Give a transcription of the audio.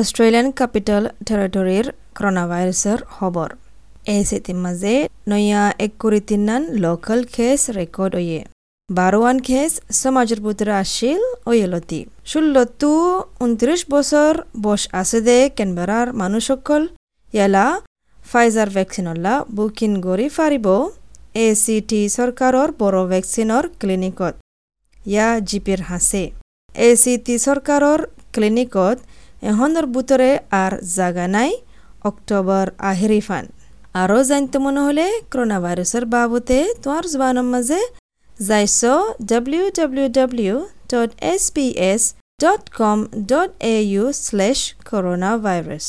Australian capital টেৰিটৰীৰ corona ভাইৰাছৰ খবৰ। এই চিটিৰ মাজে নয়া এক তিনান লোকাল কেস রেকর্ড ওয়ে বারোয়ান কেস সমাজের ভিতরে আসিল ওয়েলতি ষোল্লতো উনত্রিশ বছর বয়স আছে দে কেনবেরার মানুষসকল ইয়ালা ফাইজাৰ ভেকচিনলা বুকিং কৰি ফাৰিব এ চি টি চৰকাৰৰ বড় ভেকচিনৰ ক্লিনিকত ইয়া জিপিৰ হাছে এ চি টি চৰকাৰৰ ক্লিনিকত এখনৰ বুটৰে আর জাগা নাই অক্টোবর আহেরি ফান জানতে মনে হলে করোনা ভাইরাসের বাবতে তোমার জবানের মাঝে যাইছ W W W dot S P S dot com dot A U slash coronavirus